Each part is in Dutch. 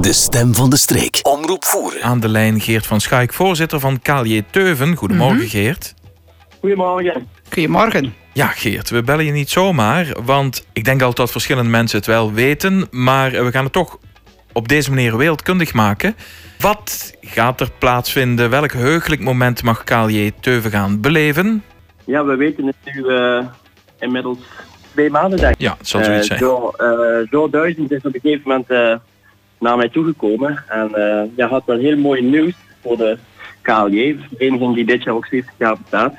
De stem van de streek. Omroep voeren. Aan de lijn Geert van Schaik, voorzitter van KLJ Teuven. Goedemorgen Mhm. Geert. Goedemorgen. Goedemorgen. Ja Geert, we bellen je niet zomaar, want ik denk altijd dat verschillende mensen het wel weten, maar we gaan het toch op deze manier wereldkundig maken. Wat gaat er plaatsvinden? Welk heugelijk moment mag KLJ Teuven gaan beleven? Ja, we weten het nu eh, inmiddels twee maanden, denk ik. Ja, het zal zoiets Eh, zijn. Zo, eh, zo duizend is op een gegeven moment eh, naar mij toegekomen. En eh ja, had wel heel mooi nieuws voor de KLJ, de vereniging die dit jaar ook 70 jaar bestaat.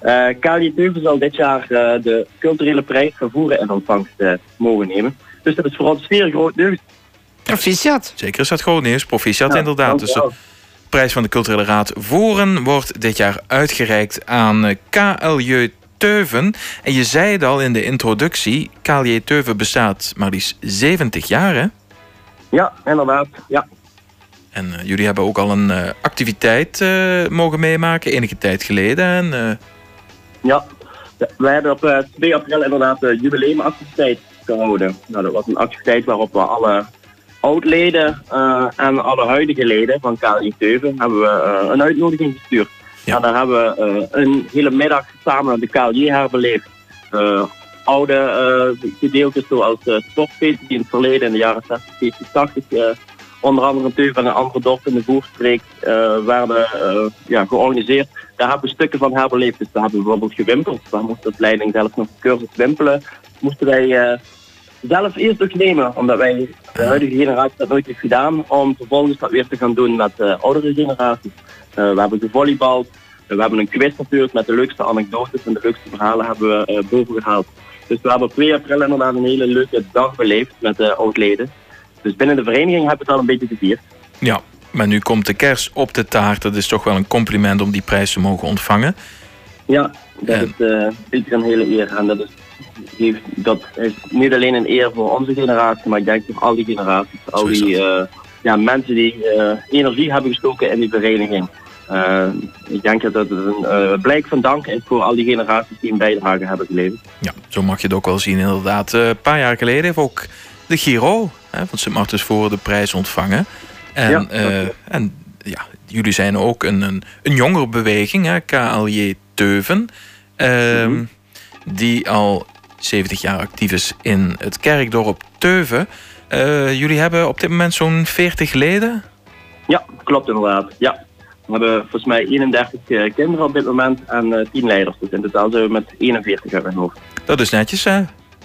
Eh KLJ Teuven zal dit jaar eh, de culturele prijs vervoeren in ontvangst mogen nemen. Dus dat is voor ons zeer groot nieuws. Proficiat. Zeker is dat gewoon nieuws. Proficiat Ja, inderdaad. Dus de prijs van de Culturele Raad Voeren wordt dit jaar uitgereikt aan KLJ Teuven. En je zei het al in de introductie, KLJ Teuven bestaat maar liefst 70 jaar hè? Ja, inderdaad. Ja. En eh, jullie hebben ook al een eh, activiteit eh, mogen meemaken, enige tijd geleden. En, Ja, wij hebben op eh, 2 april inderdaad de jubileumactiviteit gehouden. Nou, dat was een activiteit waarop we alle oud-leden en alle huidige leden van KLI Teuven hebben we een uitnodiging gestuurd. Ja. En daar hebben we een hele middag samen de KLJ herbeleefd. Eh, oude eh, gedeeltes zoals uh, sportfeesten die in het verleden in de jaren 60, 70, 80 eh, onder andere in Teuven en een andere dorp in de Voerstreek eh, werden eh, ja, georganiseerd. Daar hebben we stukken van herbeleefd. Dus daar hebben we bijvoorbeeld gewimpeld. Daar moest de leiding zelf nog een cursus wimpelen. Moesten wij eh, zelf eerst ook nemen, omdat wij de huidige generatie dat nooit heeft gedaan, om vervolgens dat weer te gaan doen met de oudere generaties. Eh, we hebben gevolleybald, we hebben een quiz natuurlijk met de leukste anekdotes en de leukste verhalen hebben we eh, boven gehaald. Dus we hebben op 2 april inderdaad een hele leuke dag beleefd met de oudleden. Dus binnen de vereniging hebben we het al een beetje gevierd. ja, maar nu komt de kers op de taart. Dat is toch wel een compliment om die prijs te mogen ontvangen. Ja, dat En- is eh, zeker een hele eer. En dat is, heeft, dat is niet alleen een eer voor onze generatie, maar ik denk voor al die generaties. Al die eh, ja, mensen die eh, energie hebben gestoken in die vereniging. Eh, ik denk dat het een eh, blijk van dank is voor al die generaties die een bijdrage hebben geleverd. Ja, zo mag je het ook wel zien inderdaad. Eh, een paar jaar geleden heeft ook de Giro hè, van Sint Martens voor de prijs ontvangen. En Ja, en ja, jullie zijn ook een, een, een jongere beweging, hè, KLJ Teuven. ehm, Mhm. Die al 70 jaar actief is in het kerkdorp Teuven. Jullie hebben op dit moment zo'n 40 leden. Ja, klopt inderdaad. Ja. We hebben volgens mij 31 eh, kinderen op dit moment en eh 10 leiders. Dus in totaal zijn we met 41 uit mijn hoofd. Dat is netjes, hè?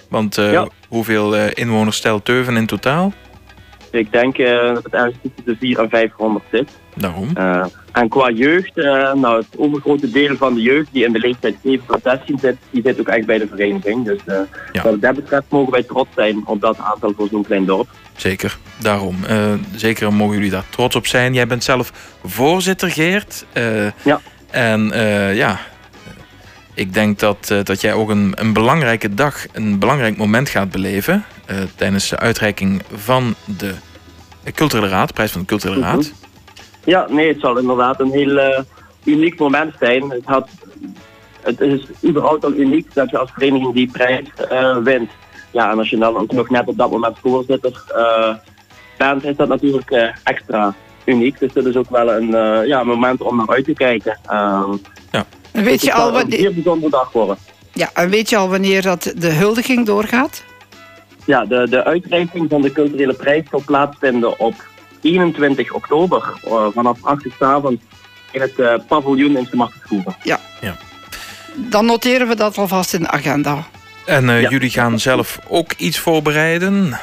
Want eh, Ja. hoeveel eh, inwoners stelt Teuven in totaal? Ik denk eh, dat het ergens tussen de 400 en 500 zit. Daarom. Eh, en qua jeugd, eh, nou het overgrote deel van de jeugd die in de leeftijd 7 tot 16 zit, die zit ook echt bij de vereniging. Dus Ja. wat dat betreft mogen wij trots zijn op dat aantal voor zo'n klein dorp. Zeker, daarom. Zeker mogen jullie daar trots op zijn. Jij bent zelf voorzitter, Geert. Ja. En ja, ik denk dat, dat jij ook een, een belangrijke dag, een belangrijk moment gaat beleven. tijdens de uitreiking van de Culturele Raad, prijs van de Culturele Mhm. Raad. Ja, nee, het zal inderdaad een heel eh, uniek moment zijn. Het, had, het is überhaupt al uniek dat je als vereniging die prijs eh, wint. Ja, en als je dan ook nog net op dat moment voorzitter eh, bent, is dat natuurlijk extra uniek. Dus dat is ook wel een eh, ja, moment om naar uit te kijken. Ehm, En weet, je het al zal een wanneer, zeer bijzondere dag worden. ja, en weet je al wanneer dat de huldiging doorgaat? Ja, de, de uitreiking van de culturele prijs zal plaatsvinden op 21 oktober eh, vanaf 8 uur 's avonds in het eh, paviljoen in Sint Dan noteren we dat alvast in de agenda. En eh, Ja. jullie gaan zelf ook iets voorbereiden.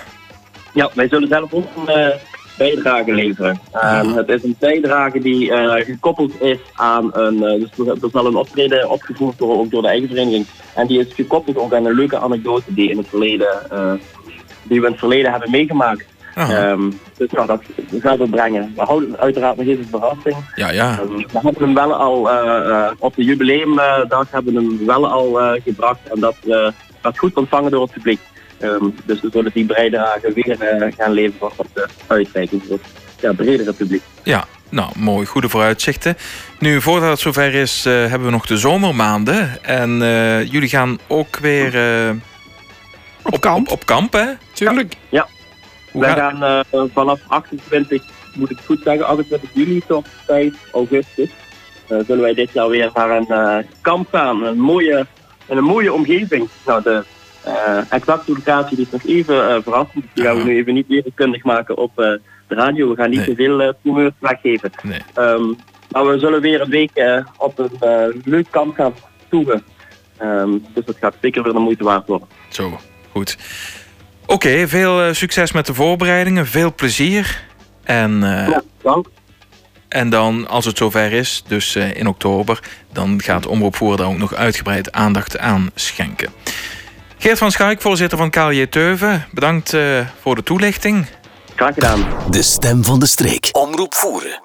Ja, wij zullen zelf ook een eh, bijdrage leveren. En het is een bijdrage die eh, gekoppeld is aan een. eh, dus er, er zal een optreden opgevoerd worden ook door de eigen vereniging. En die is gekoppeld ook aan een leuke anekdote die, in het verleden, eh, die we in het verleden hebben meegemaakt. Ehm, dus nou, dat gaan we brengen. We houden uiteraard nog even een verrassing. ja, ja. Ehm, we hebben hem wel al eh, eh, op de jubileumdag hebben we hem wel al eh, gebracht en dat eh werd goed ontvangen door het publiek. Ehm, dus we zullen die bijdrage weer gaan leveren op de uitreiking voor het ja, bredere publiek. Ja, nou, mooi. Goede vooruitzichten. Nu, voordat het zover is, eh, hebben we nog de zomermaanden. En eh, jullie gaan ook weer eh, Op kamp. Op, op kamp, hè? Tuurlijk. Hoe Wij gaan eh, vanaf 28, moet ik goed zeggen, 28 juli tot 5 augustus. eh, zullen wij dit jaar weer naar een eh, kamp gaan. Een mooie, een mooie omgeving. Nou, de exacte locatie is nog even eh, verrassend. Die gaan we nu even niet wereldkundig maken op de radio. We gaan niet Nee. te veel uh, primeurs weggeven. Nee. Ehm, maar we zullen weer een week op een leuk kamp gaan toeren. Ehm, dus dat gaat zeker weer de moeite waard worden. Zo, goed. Oké, veel eh, succes met de voorbereidingen. Veel plezier. En, eh, Ja, dank. en dan, als het zover is, dus eh, in oktober... dan gaat Omroep Voer daar ook nog uitgebreid aandacht aan schenken. Geert van Schaik, voorzitter van KLJ Teuven. Bedankt eh, voor de toelichting. Graag gedaan. De stem van de streek. Omroep voeren.